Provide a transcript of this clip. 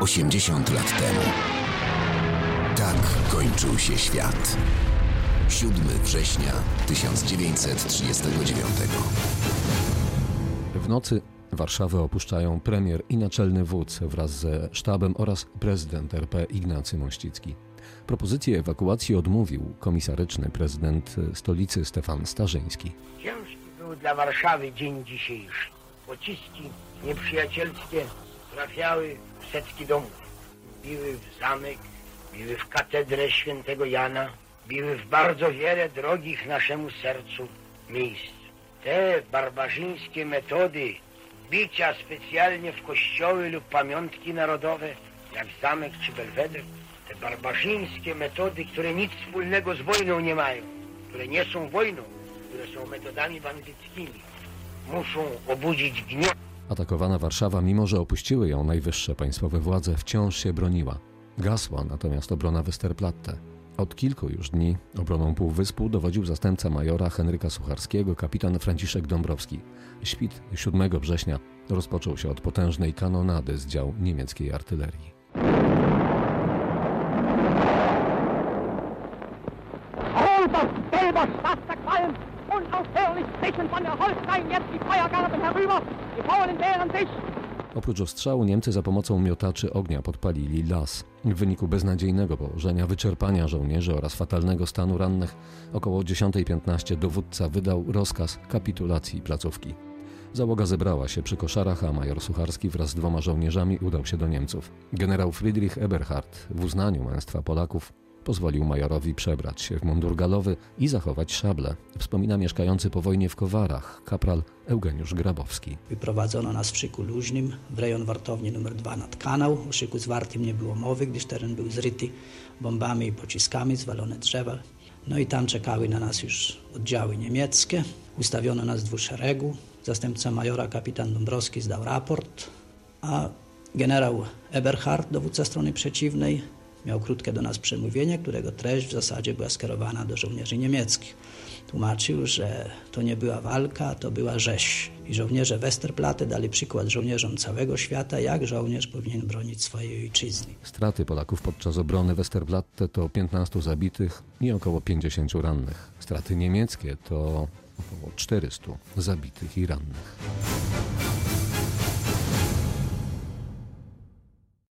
80 lat temu. Tak kończył się świat. 7 września 1939. W nocy Warszawę opuszczają premier i naczelny wódz wraz ze sztabem oraz prezydent RP Ignacy Mościcki. Propozycję ewakuacji odmówił komisaryczny prezydent stolicy Stefan Starzyński. Ciężki był dla Warszawy dzień dzisiejszy. Pociski nieprzyjacielskie trafiały w setki domów. Biły w zamek, biły w katedrę świętego Jana, biły w bardzo wiele drogich naszemu sercu miejsc. Te barbarzyńskie metody bicia specjalnie w kościoły lub pamiątki narodowe, jak zamek czy belweder, te barbarzyńskie metody, które nic wspólnego z wojną nie mają, które nie są wojną, które są metodami bandyckimi, muszą obudzić gniew. Atakowana Warszawa, mimo że opuściły ją najwyższe państwowe władze, wciąż się broniła. Gasła natomiast obrona Westerplatte. Od kilku już dni obroną Półwyspu dowodził zastępca majora Henryka Sucharskiego, kapitan Franciszek Dąbrowski. Świt 7 września rozpoczął się od potężnej kanonady z dział niemieckiej artylerii. Von der Holstein jetzt die herüber. Die Polen wehren sich. Oprócz ostrzału Niemcy za pomocą miotaczy ognia podpalili las. W wyniku beznadziejnego położenia, wyczerpania żołnierzy oraz fatalnego stanu rannych, około 10.15 dowódca wydał rozkaz kapitulacji placówki. Załoga zebrała się przy koszarach, a major Sucharski wraz z dwoma żołnierzami udał się do Niemców. Generał Friedrich Eberhard w uznaniu męstwa Polaków pozwolił majorowi przebrać się w mundur galowy i zachować szable. Wspomina mieszkający po wojnie w Kowarach kapral Eugeniusz Grabowski. Wyprowadzono nas w szyku luźnym w rejon wartowni nr 2 nad kanał. O szyku zwartym nie było mowy, gdyż teren był zryty bombami i pociskami, zwalone drzewa. No i tam czekały na nas już oddziały niemieckie. Ustawiono nas w dwuszeregu. Zastępca majora kapitan Dąbrowski zdał raport, a generał Eberhard, dowódca strony przeciwnej, miał krótkie do nas przemówienie, którego treść w zasadzie była skierowana do żołnierzy niemieckich. Tłumaczył, że to nie była walka, to była rzeź. I żołnierze Westerplatte dali przykład żołnierzom całego świata, jak żołnierz powinien bronić swojej ojczyzny. Straty Polaków podczas obrony Westerplatte to 15 zabitych i około 50 rannych. Straty niemieckie to około 400 zabitych i rannych.